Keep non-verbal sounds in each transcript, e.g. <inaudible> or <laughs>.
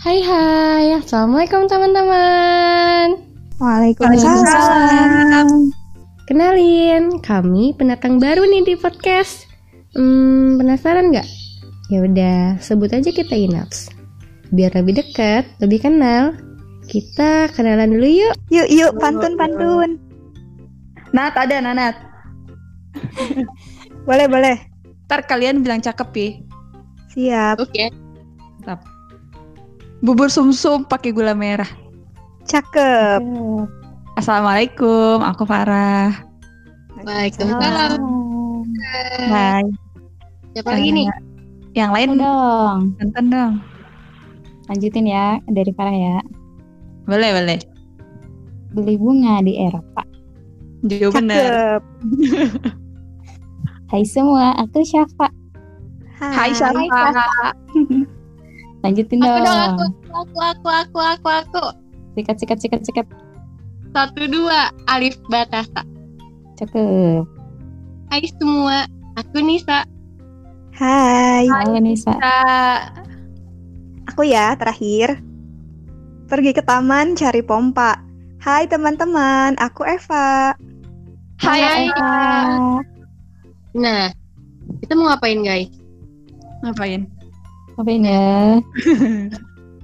Hai hai, Assalamualaikum teman-teman Waalaikumsalam. Kenalin, kami pendatang baru nih di podcast Hmm, penasaran nggak? Ya udah, sebut aja kita Inaps Biar lebih dekat, lebih kenal Kita kenalan dulu yuk Yuk, yuk, pantun, pantun. Nat ada Nanat. <laughs> Boleh, boleh. Ntar kalian bilang cakep ya. Siap. Oke. Mantap. Bubur sumsum pakai gula merah. Cakep. Assalamualaikum, aku Farah. Waalaikumsalam. Hai. Siapa lagi nih? Yang lain dong. nonton dong. Lanjutin ya dari Farah ya. Boleh, boleh. Beli bunga di Eropa. Juga bener. Cakep. Hai semua, aku Syafa. Hai Syafa. <laughs> Lanjutin Aku dong. dong, aku, aku, aku, aku, aku, aku. Sikat, sikat, sikat, sikat. Satu dua, Alif Batasa. Cakep. Hai semua, aku Nisa. Hai. Halo Nisa. Aku ya, terakhir. Pergi ke taman cari pompa. Hai teman-teman, aku Eva. Hai. Eva. Nah, kita mau ngapain guys? Ngapain? Ngapain ya? <laughs>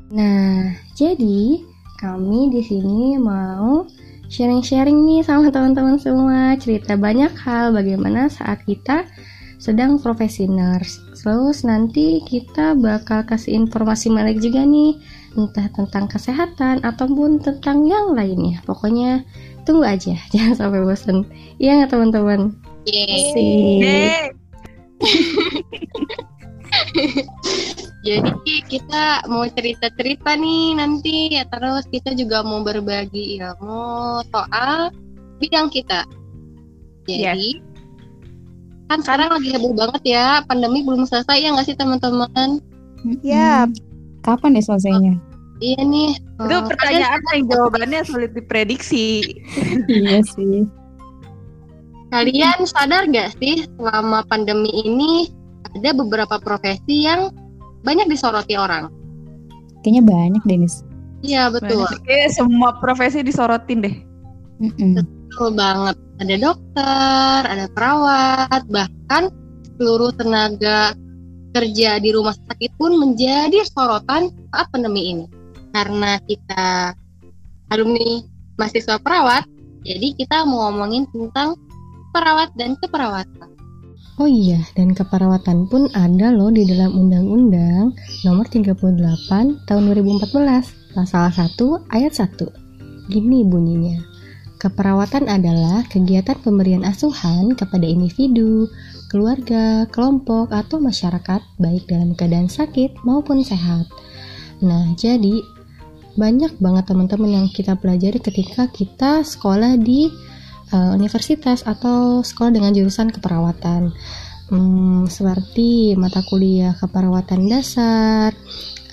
Nah, jadi kami di sini mau sharing-sharing nih sama teman-teman semua cerita banyak hal bagaimana saat kita sedang profesi nurse. Terus nanti kita bakal kasih informasi menarik juga nih entah tentang kesehatan ataupun tentang yang lainnya. Pokoknya tunggu aja, <laughs> jangan sampai bosan. Iya nggak teman-teman? Yeay. <laughs> <laughs> Jadi kita mau cerita-cerita nih nanti ya terus kita juga mau berbagi ilmu soal bidang kita. Jadi kan sekarang lagi heboh banget ya pandemi belum selesai ya nggak sih teman-teman? Yap. Kapan deh selesainya? Iya nih. Itu eh, pertanyaan yang jawabannya sulit diprediksi. <laughs> iya sih. Kalian sadar gak sih selama pandemi ini ada beberapa profesi yang banyak disoroti orang? Kayaknya banyak Denis. Iya betul, Oke, semua profesi disorotin deh. Mm-mm. betul banget. Ada dokter, ada perawat, bahkan seluruh tenaga kerja di rumah sakit pun menjadi sorotan saat pandemi ini. Karena kita alumni mahasiswa perawat, jadi kita mau ngomongin tentang perawat dan keperawatan. Oh iya, dan keperawatan pun ada loh di dalam Undang-Undang Nomor 38 Tahun 2014, Pasal 1 Ayat 1. Gini bunyinya. Keperawatan adalah kegiatan pemberian asuhan kepada individu, keluarga, kelompok, atau masyarakat baik dalam keadaan sakit maupun sehat. Nah, jadi banyak banget teman-teman yang kita pelajari ketika kita sekolah di uh, universitas atau sekolah dengan jurusan keperawatan. Hmm, seperti mata kuliah keperawatan dasar,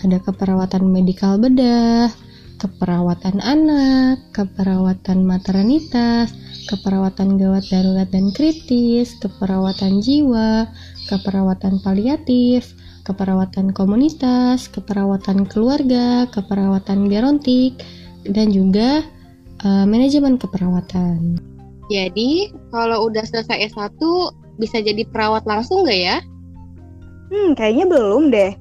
ada keperawatan medikal bedah, keperawatan anak, keperawatan maternitas, keperawatan gawat darurat dan kritis, keperawatan jiwa, keperawatan paliatif, keperawatan komunitas, keperawatan keluarga, keperawatan gerontik, dan juga uh, manajemen keperawatan. Jadi, kalau udah selesai S1 bisa jadi perawat langsung nggak ya? Hmm, kayaknya belum deh.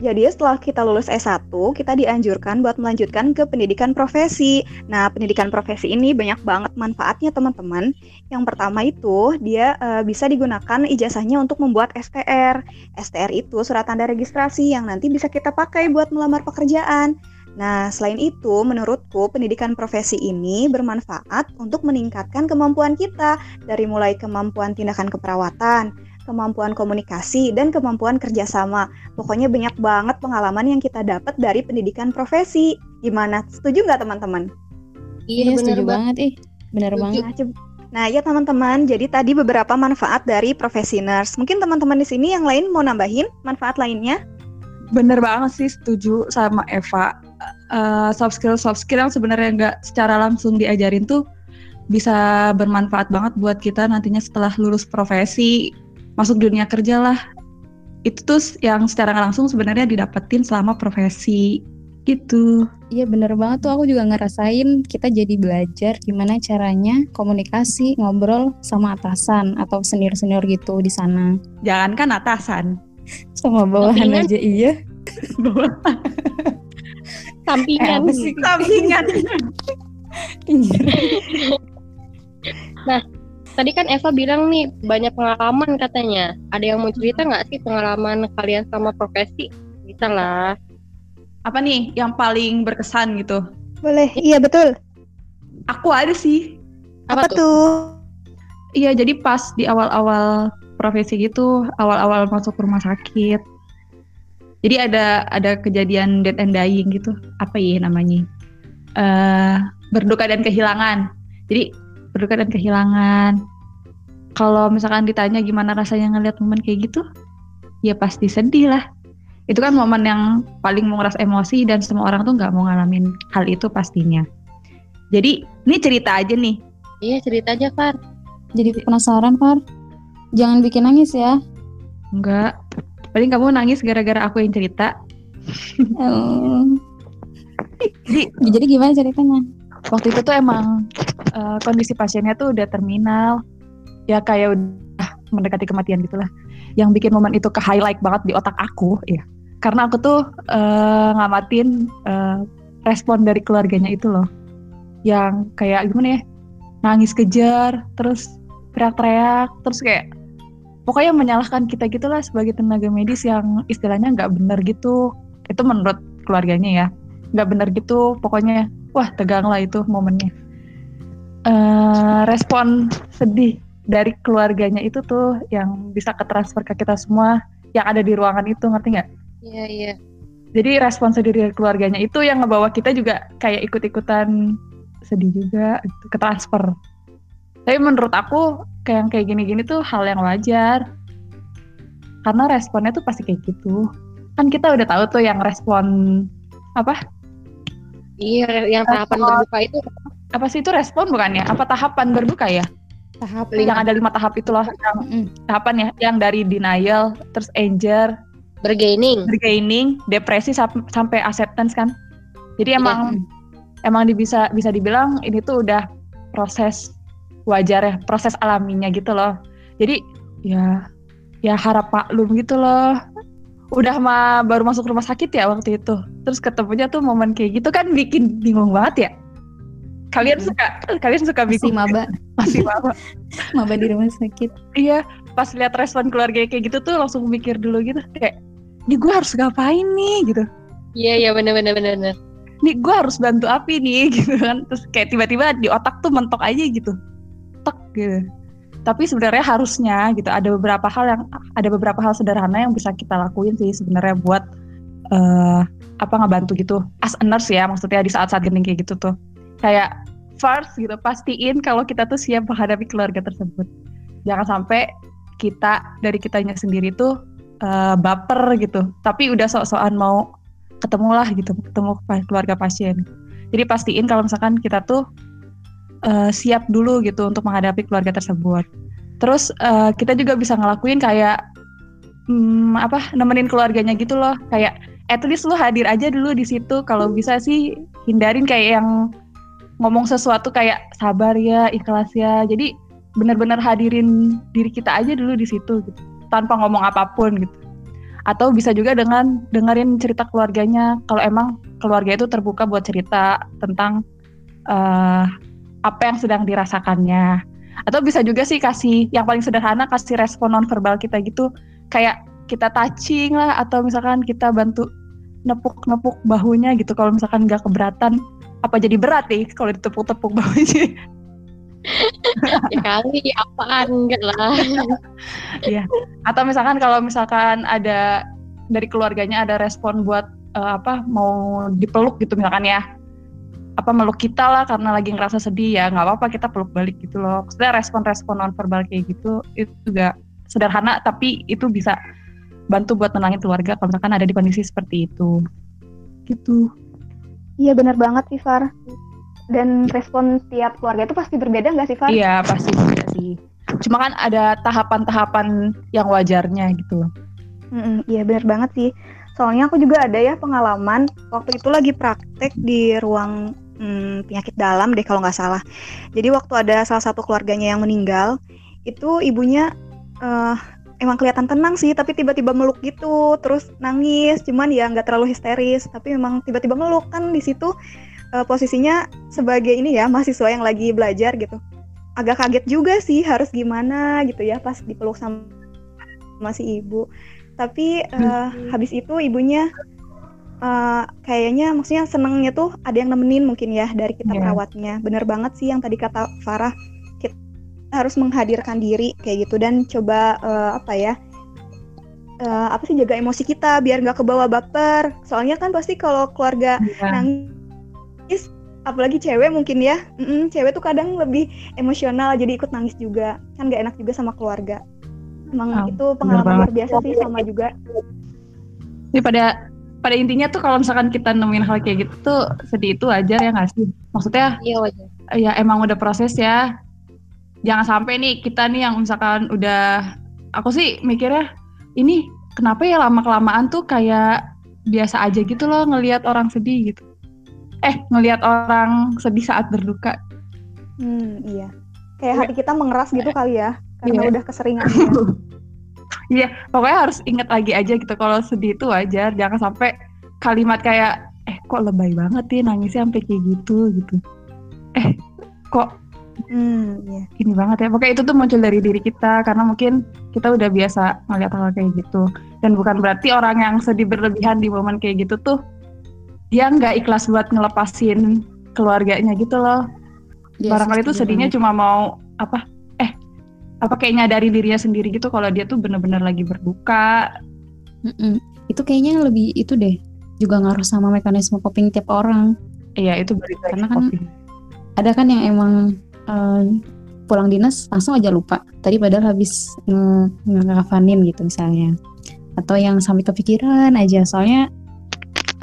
Jadi setelah kita lulus S1, kita dianjurkan buat melanjutkan ke pendidikan profesi. Nah, pendidikan profesi ini banyak banget manfaatnya teman-teman. Yang pertama itu, dia eh, bisa digunakan ijazahnya untuk membuat STR. STR itu surat tanda registrasi yang nanti bisa kita pakai buat melamar pekerjaan. Nah, selain itu, menurutku pendidikan profesi ini bermanfaat untuk meningkatkan kemampuan kita dari mulai kemampuan tindakan keperawatan, kemampuan komunikasi, dan kemampuan kerjasama. Pokoknya banyak banget pengalaman yang kita dapat dari pendidikan profesi. Gimana? Setuju nggak teman-teman? Iya, setuju banget ih. Bener Setuju. banget. Nah, Nah, ya teman-teman, jadi tadi beberapa manfaat dari profesi nurse. Mungkin teman-teman di sini yang lain mau nambahin manfaat lainnya? Bener banget sih setuju sama Eva. Eh, soft skill soft skill yang sebenarnya nggak secara langsung diajarin tuh bisa bermanfaat banget buat kita nantinya setelah lulus profesi masuk dunia kerja lah. itu tuh yang secara langsung sebenarnya didapetin selama profesi gitu. Iya bener banget tuh aku juga ngerasain kita jadi belajar gimana caranya komunikasi ngobrol sama atasan atau senior-senior gitu di sana. Jangankan atasan, Sama bawahan Sampingan. aja iya. <laughs> Sampingan. sih? sampingan. <laughs> Tadi kan Eva bilang nih banyak pengalaman katanya. Ada yang mau cerita nggak sih pengalaman kalian sama profesi? Bisa lah. Apa nih yang paling berkesan gitu? Boleh, iya betul. Aku ada sih. Apa, Apa, tuh? Iya, jadi pas di awal-awal profesi gitu, awal-awal masuk rumah sakit. Jadi ada ada kejadian dead and dying gitu. Apa ya namanya? Eh berduka dan kehilangan. Jadi berduka dan kehilangan. Kalau misalkan ditanya gimana rasanya ngeliat momen kayak gitu, ya pasti sedih lah. Itu kan momen yang paling menguras emosi dan semua orang tuh nggak mau ngalamin hal itu pastinya. Jadi ini cerita aja nih. Iya cerita aja Far. Jadi penasaran Far. Jangan bikin nangis ya. Enggak. Paling kamu nangis gara-gara aku yang cerita. Eh, Jadi Jadi gimana ceritanya? waktu itu tuh emang eh, kondisi pasiennya tuh udah terminal. Ya kayak udah mendekati kematian gitu lah. Yang bikin momen itu ke highlight banget di otak aku, ya. Karena aku tuh eh, ngamatin eh, respon dari keluarganya itu loh. Yang kayak gimana ya? Nangis kejar, terus teriak-teriak, terus kayak pokoknya menyalahkan kita gitulah sebagai tenaga medis yang istilahnya nggak benar gitu. Itu menurut keluarganya ya nggak benar gitu pokoknya wah tegang lah itu momennya Eh respon sedih dari keluarganya itu tuh yang bisa ketransfer ke kita semua yang ada di ruangan itu ngerti nggak Iya iya. jadi respon sedih dari keluarganya itu yang ngebawa kita juga kayak ikut-ikutan sedih juga gitu, ketransfer tapi menurut aku kayak yang kayak gini-gini tuh hal yang wajar karena responnya tuh pasti kayak gitu kan kita udah tahu tuh yang respon apa Iya yang tahapan Respon. berbuka itu apa sih itu respon bukannya? Apa tahapan berbuka ya? Tahap Yang ada lima tahap itu loh, yang Mm-mm. tahapan ya, yang dari denial, terus anger, bergaining. regaining, depresi sam- sampai acceptance kan. Jadi emang Mm-mm. emang bisa bisa dibilang ini tuh udah proses wajar ya, proses alaminya gitu loh. Jadi ya ya harap maklum gitu loh. Udah mah baru masuk rumah sakit ya waktu itu. Terus ketemunya tuh momen kayak gitu kan bikin bingung banget ya. Kalian Mm. suka kalian suka Masih bingung maba, <laughs> masih apa? <laughs> maba di rumah sakit. Iya, pas lihat respon keluarga kayak gitu tuh langsung mikir dulu gitu kayak, ini gue harus ngapain nih gitu. Iya iya benar benar benar. benar. Nih gue harus bantu api nih <laughs> gitu kan. Terus kayak tiba-tiba di otak tuh mentok aja gitu, tek gitu. Tapi sebenarnya harusnya gitu ada beberapa hal yang ada beberapa hal sederhana yang bisa kita lakuin sih sebenarnya buat eh apa ngebantu gitu. As a nurse ya maksudnya di saat-saat genting kayak gitu tuh. Kayak first gitu pastiin kalau kita tuh siap menghadapi keluarga tersebut. Jangan sampai kita dari kitanya sendiri tuh eh, baper gitu. Tapi udah sok-sokan mau ketemu lah gitu, ketemu keluarga pasien. Jadi pastiin kalau misalkan kita tuh eh, siap dulu gitu untuk menghadapi keluarga tersebut. Terus eh, kita juga bisa ngelakuin kayak hmm, apa nemenin keluarganya gitu loh, kayak at least lu hadir aja dulu di situ. Kalau bisa sih hindarin kayak yang ngomong sesuatu kayak sabar ya, ikhlas ya. Jadi benar-benar hadirin diri kita aja dulu di situ gitu, tanpa ngomong apa pun gitu. Atau bisa juga dengan dengerin cerita keluarganya. Kalau emang keluarga itu terbuka buat cerita tentang eh, apa yang sedang dirasakannya. Atau bisa juga sih kasih yang paling sederhana kasih respon non verbal kita gitu, kayak kita touching lah atau misalkan kita bantu nepuk-nepuk bahunya gitu. Kalau misalkan nggak keberatan apa jadi berat nih kalau ditepuk-tepuk bahunya? <laughs> Ya kali apaan? Enggak lah. atau misalkan kalau misalkan ada dari keluarganya ada respon buat eh, apa mau dipeluk gitu misalkan ya apa meluk kita lah karena lagi ngerasa sedih ya nggak apa-apa kita peluk balik gitu loh maksudnya respon-respon non verbal kayak gitu itu juga sederhana tapi itu bisa bantu buat tenangin keluarga kalau misalkan ada di kondisi seperti itu gitu Iya benar banget sih Far. Dan respon tiap keluarga itu pasti berbeda nggak sih Far? Iya pasti juga sih. Cuma kan ada tahapan-tahapan yang wajarnya gitu. Mm-mm, Iya benar banget sih. Soalnya aku juga ada ya pengalaman waktu itu lagi praktek di ruang hmm, penyakit dalam deh kalau nggak salah. Jadi waktu ada salah satu keluarganya yang meninggal, itu ibunya eh, emang kelihatan tenang sih, tapi tiba-tiba meluk gitu, terus nangis. Cuman ya nggak terlalu histeris, tapi memang tiba-tiba meluk kan di situ eh, posisinya sebagai ini ya mahasiswa yang lagi belajar gitu. Agak kaget juga sih harus gimana gitu ya pas dipeluk sama sama si ibu. Tapi eh, habis itu ibunya eh, kayaknya maksudnya senengnya tuh ada yang nemenin mungkin ya dari kita Iya. perawatnya. Bener banget sih yang tadi kata Farah, kita harus menghadirkan diri kayak gitu dan coba eh, apa ya? eh, apa sih jaga emosi kita biar nggak kebawa baper. Soalnya kan pasti kalau keluarga Iya. nangis apalagi cewek mungkin ya mm-mm, cewek tuh kadang lebih emosional jadi ikut nangis juga kan gak enak juga sama keluarga emang Ah, itu pengalaman luar biasa sih sama juga Jadi pada pada intinya tuh kalau misalkan kita nemuin hal kayak gitu tuh sedih itu wajar ya nggak sih? Maksudnya Iya wajar. ya emang udah proses ya. Jangan sampai nih kita nih yang misalkan udah aku sih mikirnya ini kenapa ya lama kelamaan tuh kayak biasa aja gitu loh ngelihat orang sedih gitu. Eh ngelihat orang sedih saat berduka. hmm iya kayak hati kita mengeras gitu kali ya karena Iya. udah keseringan ya. <laughs> Iya, pokoknya harus inget lagi aja gitu kalau sedih itu wajar. Jangan sampai kalimat kayak eh kok lebay banget ya nangisnya sampai kayak gitu gitu. Eh kok hmm iya gini banget ya. Pokoknya itu tuh muncul dari diri kita karena mungkin kita udah biasa ngeliat hal kayak gitu. Dan bukan berarti orang yang sedih berlebihan di momen kayak gitu tuh dia nggak ikhlas buat ngelepasin keluarganya gitu loh. Iya, Barangkali setuju sedihnya banget. cuma mau apa? Apa kayak nyadari dirinya sendiri gitu kalau dia tuh bener-bener lagi berduka. Mm-mm. Itu kayaknya lebih itu deh juga ngaruh sama mekanisme coping tiap orang. Iya itu lagi Karena kan coping. Ada kan yang emang eh, pulang dinas langsung aja lupa. Tadi padahal habis nge ngekafanin gitu misalnya. Atau yang sampai kepikiran aja. Soalnya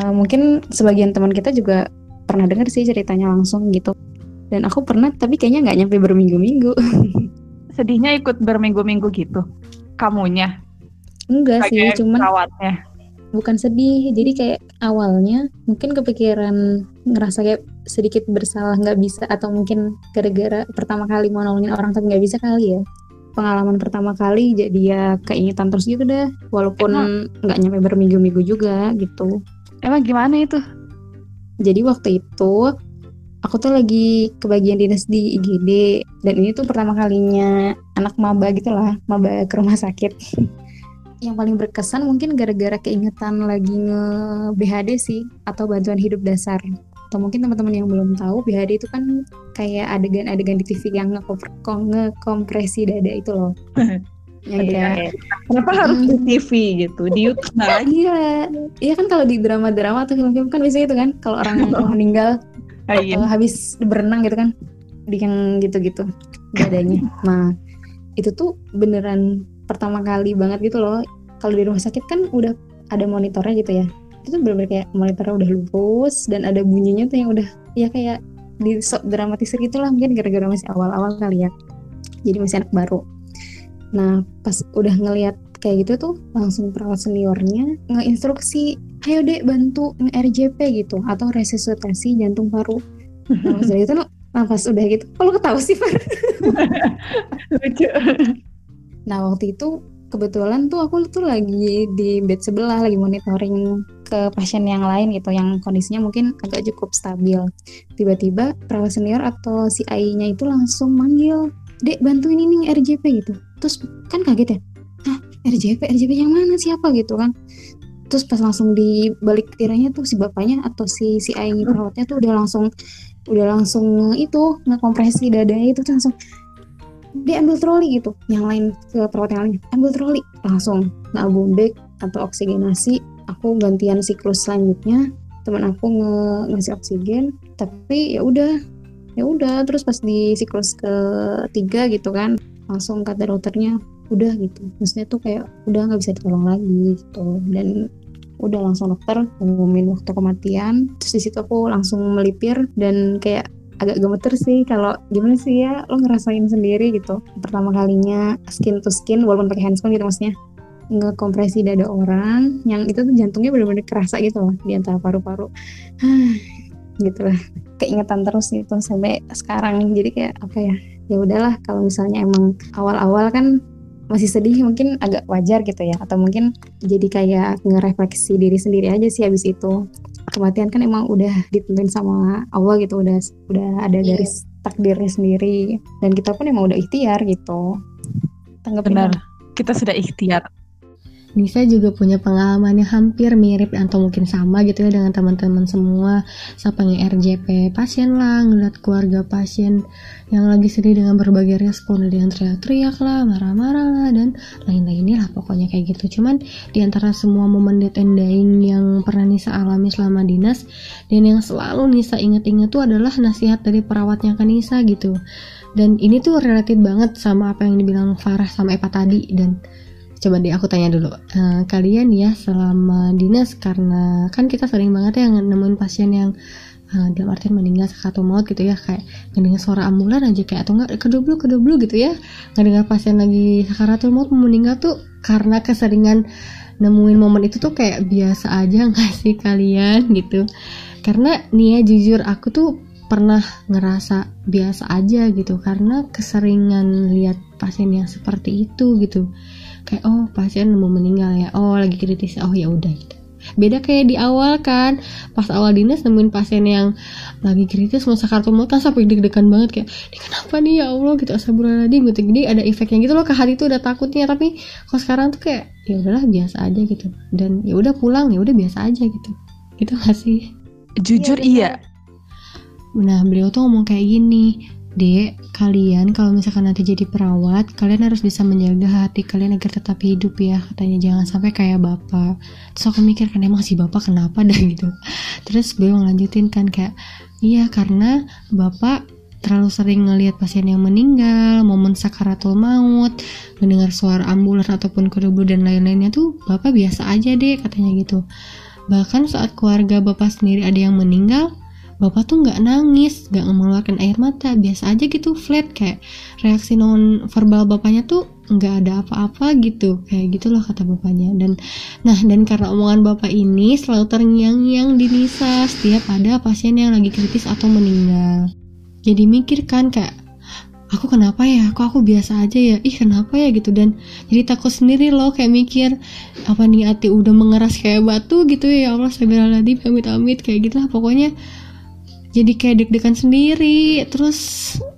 eh, mungkin sebagian teman kita juga pernah dengar sih ceritanya langsung gitu. Dan aku pernah tapi kayaknya nggak nyampe berminggu-minggu. <laughs> sedihnya ikut berminggu-minggu gitu? Kamunya? Enggak sih, cuman perawatnya? bukan sedih. Jadi kayak awalnya mungkin kepikiran ngerasa kayak sedikit bersalah nggak bisa atau mungkin gara-gara pertama kali mau nolongin orang tapi nggak bisa kali ya. Pengalaman pertama kali jadi ya keingetan terus gitu deh. Walaupun nggak nyampe berminggu-minggu juga gitu. Emang gimana itu? Jadi waktu itu aku tuh lagi kebagian dinas di IGD dan ini tuh pertama kalinya anak maba gitu lah maba ke rumah sakit. <laughs> Yang paling berkesan mungkin gara-gara keingetan lagi nge BHD sih atau bantuan hidup dasar. Atau mungkin teman-teman yang belum tahu BHD itu kan kayak adegan-adegan di TV yang ngekompre- ko- ngekompresi dada itu loh. <laughs> Yang kayak kenapa harus di TV gitu? Di YouTube nggak lagi Iya, iya kan kalau di drama-drama atau film-film kan biasanya itu kan kalau orang <laughs> meninggal Habis berenang gitu kan di yang gitu-gitu dadanya. Nah itu tuh beneran pertama kali banget gitu loh. Kalau di rumah sakit kan udah ada monitornya gitu ya. Itu tuh bener-bener kayak monitornya udah lurus dan ada bunyinya tuh yang udah ya kayak di sok dramatisir gitu lah mungkin gara-gara masih awal-awal kali ya. Jadi masih anak baru. Nah pas udah ngelihat kayak gitu tuh langsung perawat seniornya ngeinstruksi ayo dek bantu nge-RJP gitu atau resusitasi jantung paru. Nah dari itu nah pas udah gitu kok lo ketawa sih Far? <laughs> lucu. Nah waktu itu kebetulan tuh aku tuh lagi di bed sebelah lagi monitoring ke pasien yang lain gitu yang kondisinya mungkin agak cukup stabil. Tiba-tiba perawat senior atau si AI-nya itu langsung manggil dek bantuin ini RJP gitu. Terus kan kaget ya ah RJP RJP yang mana? Siapa? gitu kan terus pas langsung di balik tiranya tuh si bapaknya atau si si AI perawatnya tuh udah langsung udah langsung itu ngekompresi dadanya itu tuh langsung dia ambil troli gitu. Yang lain ke perawat yang lain ambil troli. Langsung ngeabombek atau oksigenasi aku gantian siklus selanjutnya teman aku nge ngasih oksigen tapi ya udah ya udah. Terus pas di siklus ketiga gitu kan langsung kata dokternya udah gitu. Maksudnya tuh kayak udah nggak bisa ditolong lagi gitu. Dan udah langsung dokter ngumumin waktu kematian. Terus di situ aku langsung melipir dan kayak agak gemeter sih kalau gimana sih ya lo ngerasain sendiri gitu. Pertama kalinya skin to skin walaupun pakai handphone gitu maksudnya ngekompresi dada orang yang itu tuh jantungnya benar-benar kerasa gitu loh di antara paru-paru. Gitu lah keingetan terus gitu sampai sekarang. Jadi kayak apa ya? Ya udahlah kalau misalnya emang awal-awal kan masih sedih mungkin agak wajar gitu ya atau mungkin jadi kayak ngerefleksi diri sendiri aja sih habis itu kematian kan emang udah ditentuin sama Allah gitu udah udah ada Iya. garis takdirnya sendiri dan kita pun emang udah ikhtiar gitu tanggapin Benar. Kita sudah ikhtiar. Nisa juga punya pengalaman yang hampir mirip atau mungkin sama gitu ya dengan teman-teman semua. Siapa yang RJP pasien lah, ngeliat keluarga pasien yang lagi sedih dengan berbagai respon yang teriak-teriak lah, marah-marah lah, dan lain-lainnya lah pokoknya kayak gitu. Cuman di antara semua momen death and dying yang pernah Nisa alami selama dinas Dan yang selalu Nisa inget-inget tuh adalah nasihat dari perawatnya ke Nisa gitu. Dan ini tuh relatif banget sama apa yang dibilang Farah sama Epa tadi Dan coba deh aku tanya dulu. Eh, kalian ya selama dinas karena kan kita sering banget ya nemuin pasien yang eh, dalam artian meninggal atau maut gitu ya kayak ngedengar suara ambulan aja kayak atau enggak kedublu kedublu gitu ya. Ngedengar pasien lagi sakaratul maut mau meninggal tuh karena keseringan nemuin momen itu tuh kayak biasa aja <laughs> nggak sih kalian gitu. Karena nih ya jujur aku tuh pernah ngerasa biasa aja gitu karena keseringan lihat pasien yang seperti itu gitu kayak oh pasien mau meninggal ya. Oh lagi kritis. Oh ya udah gitu. Beda kayak di awal kan. Pas awal dinas nemuin pasien yang lagi kritis mau sakaratul maut kan sampai deg-degan banget. Kayak ini kenapa nih? Ya Allah gitu. Astagfirullahaladzim gitu. Jadi ada efeknya gitu loh ke hati tuh udah takutnya. Tapi kalau sekarang tuh kayak ya udahlah biasa aja gitu. Dan ya udah pulang ya udah biasa aja gitu. Gitu gak sih? Jujur Iya, iya. Nah, beliau tuh ngomong kayak gini, Dek, kalian kalau misalkan nanti jadi perawat, kalian harus bisa menjaga hati kalian agar tetap hidup ya. Katanya jangan sampai kayak bapak. Terus aku mikir kan emang si bapak kenapa dah <laughs> gitu. Terus beliau ngelanjutin kan kayak, iya karena bapak terlalu sering ngelihat pasien yang meninggal, momen sakaratul maut, mendengar suara ambulan ataupun kedubul dan lain-lainnya tuh bapak biasa aja deh katanya gitu. Bahkan saat keluarga bapak sendiri ada yang meninggal, bapak tuh nggak nangis, nggak mengeluarkan air mata, biasa aja gitu flat kayak reaksi non verbal bapaknya tuh nggak ada apa-apa gitu, kayak gitu loh kata bapaknya. Dan nah dan karena omongan bapak ini selalu terngiang-ngiang di Nisa setiap ada pasien yang lagi kritis atau meninggal. Jadi mikir kan kayak aku kenapa ya? Kok aku biasa aja ya? Ih kenapa ya? gitu. Dan jadi takut sendiri loh kayak mikir apa nih hati udah mengeras kayak batu gitu ya? Ya Allah astagfirullahaladzim amit amit kayak gitu lah pokoknya jadi kayak deg-degan sendiri. Terus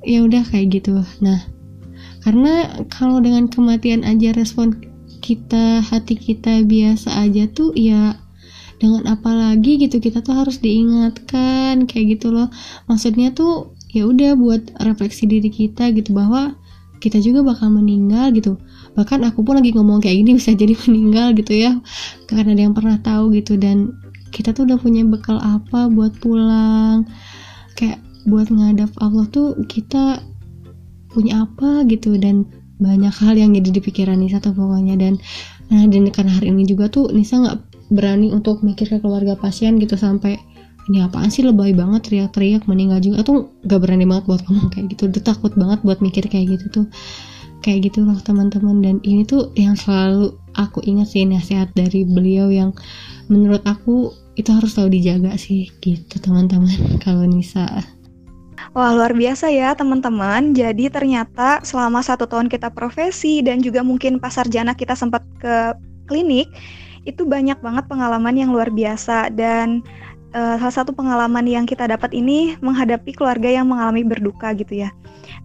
ya udah kayak gitu. Nah karena kalau dengan kematian aja respon kita hati kita biasa aja tuh ya dengan apa lagi gitu kita tuh harus diingatkan kayak gitu loh. Maksudnya tuh ya udah buat refleksi diri kita gitu bahwa kita juga bakal meninggal gitu. Bahkan aku pun lagi ngomong kayak gini bisa jadi <laughs> meninggal gitu ya karena ada yang pernah tahu gitu. Dan kita tuh udah punya bekal apa buat pulang? Kayak buat ngadap Allah tuh kita punya apa gitu dan banyak hal yang jadi di pikiran Nisa tuh pokoknya. Dan nah dan karena hari ini juga tuh Nisa nggak berani untuk mikir ke keluarga pasien gitu sampai ini apaan sih lebay banget teriak-teriak meninggal juga. Tuh gak berani banget buat ngomong kayak gitu udah takut banget buat mikir kayak gitu tuh. Kayak gitu loh teman-teman. Dan ini tuh yang selalu aku ingat sih nasihat dari beliau yang menurut aku itu harus selalu dijaga sih gitu teman-teman <laughs> kalau Nisa Wah luar biasa ya teman-teman. Jadi ternyata selama satu tahun kita profesi dan juga mungkin pas sarjana kita sempat ke klinik, itu banyak banget pengalaman yang luar biasa dan eh, salah satu pengalaman yang kita dapat ini menghadapi keluarga yang mengalami berduka gitu ya.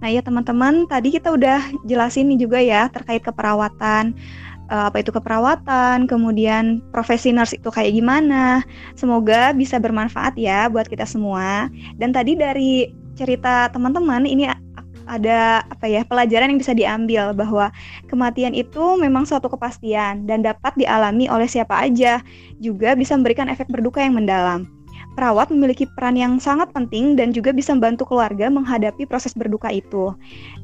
Nah ya teman-teman, tadi kita udah jelasin nih juga ya terkait keperawatan, eh, apa itu keperawatan, kemudian profesi nurse itu kayak gimana. Semoga bisa bermanfaat ya buat kita semua. Dan tadi dari cerita teman-teman ini ada apa ya pelajaran yang bisa diambil bahwa kematian itu memang suatu kepastian dan dapat dialami oleh siapa aja juga bisa memberikan efek berduka yang mendalam. Perawat memiliki peran yang sangat penting dan juga bisa membantu keluarga menghadapi proses berduka itu.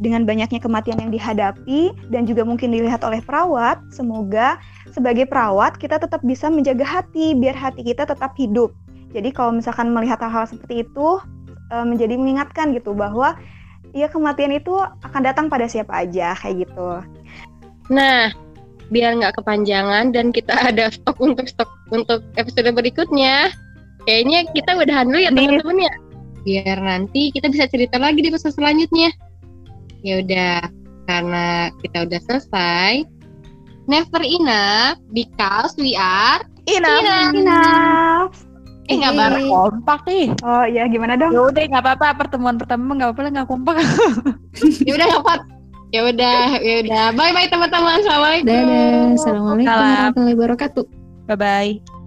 Dengan banyaknya kematian yang dihadapi dan juga mungkin dilihat oleh perawat, semoga sebagai perawat kita tetap bisa menjaga hati biar hati kita tetap hidup. Jadi kalau misalkan melihat hal-hal seperti itu eh, menjadi mengingatkan gitu bahwa ya kematian itu akan datang pada siapa aja kayak gitu. Nah, biar nggak kepanjangan dan kita <laughs> ada stok untuk stok untuk episode berikutnya. Kayaknya kita udahan dulu ya teman-teman ya. Biar nanti kita bisa cerita lagi di episode selanjutnya. Ya udah, karena kita udah selesai. Never enough because we are Enough. Enough. Enough. eh nggak bareng. Kompak nih. Oh iya gimana dong? Ya udah nggak apa-apa pertemuan pertama nggak apa-apa lah, nggak kompak. <laughs> Ya udah nggak Pat? Ya udah, ya udah. Bye bye teman-teman. Assalamualaikum. Dadah. Assalamualaikum Salam. warahmatullahi wabarakatuh. Bye bye.